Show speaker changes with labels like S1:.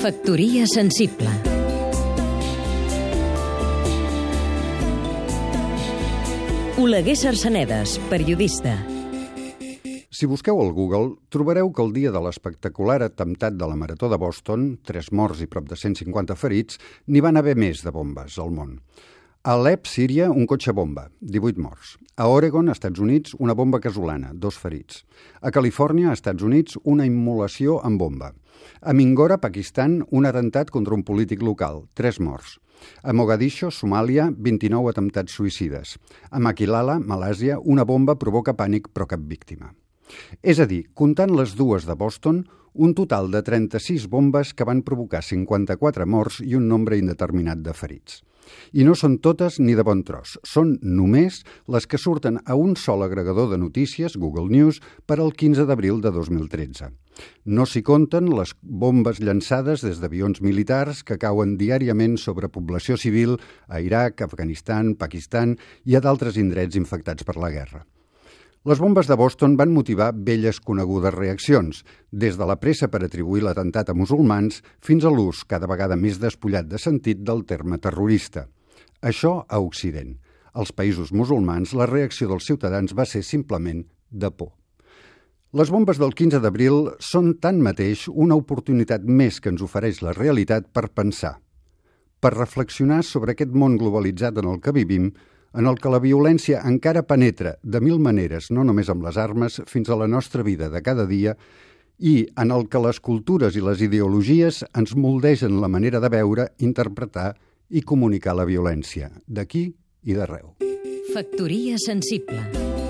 S1: Factoria sensible Oleguer Sarsenedes, periodista
S2: Si busqueu al Google, trobareu que el dia de l'espectacular atemptat de la Marató de Boston, tres morts i prop de 150 ferits, n'hi van haver més de bombes al món. Alep, Síria, un cotxe bomba, 18 morts. A Oregon, Estats Units, una bomba casolana, dos ferits. A Califòrnia, Estats Units, una immolació amb bomba. A Mingora, Pakistan, un atemptat contra un polític local, tres morts. A Mogadiscio, Somàlia, 29 atemptats suïcides. A Maquilala, Malàsia, una bomba provoca pànic però cap víctima. És a dir, comptant les dues de Boston, un total de 36 bombes que van provocar 54 morts i un nombre indeterminat de ferits. I no són totes ni de bon tros, són només les que surten a un sol agregador de notícies, Google News, per al 15 d'abril de 2013. No s'hi compten les bombes llançades des d'avions militars que cauen diàriament sobre població civil a Iraq, Afganistan, Pakistan i a d'altres indrets infectats per la guerra. Les bombes de Boston van motivar velles conegudes reaccions, des de la pressa per atribuir l'atemptat a musulmans fins a l'ús cada vegada més despullat de sentit del terme terrorista. Això a Occident. Als països musulmans, la reacció dels ciutadans va ser simplement de por. Les bombes del 15 d'abril són tanmateix una oportunitat més que ens ofereix la realitat per pensar, per reflexionar sobre aquest món globalitzat en el que vivim, en el que la violència encara penetra de mil maneres, no només amb les armes, fins a la nostra vida de cada dia, i en el que les cultures i les ideologies ens moldegen la manera de veure, interpretar i comunicar la violència, d'aquí i d'arreu.
S1: Factoria sensible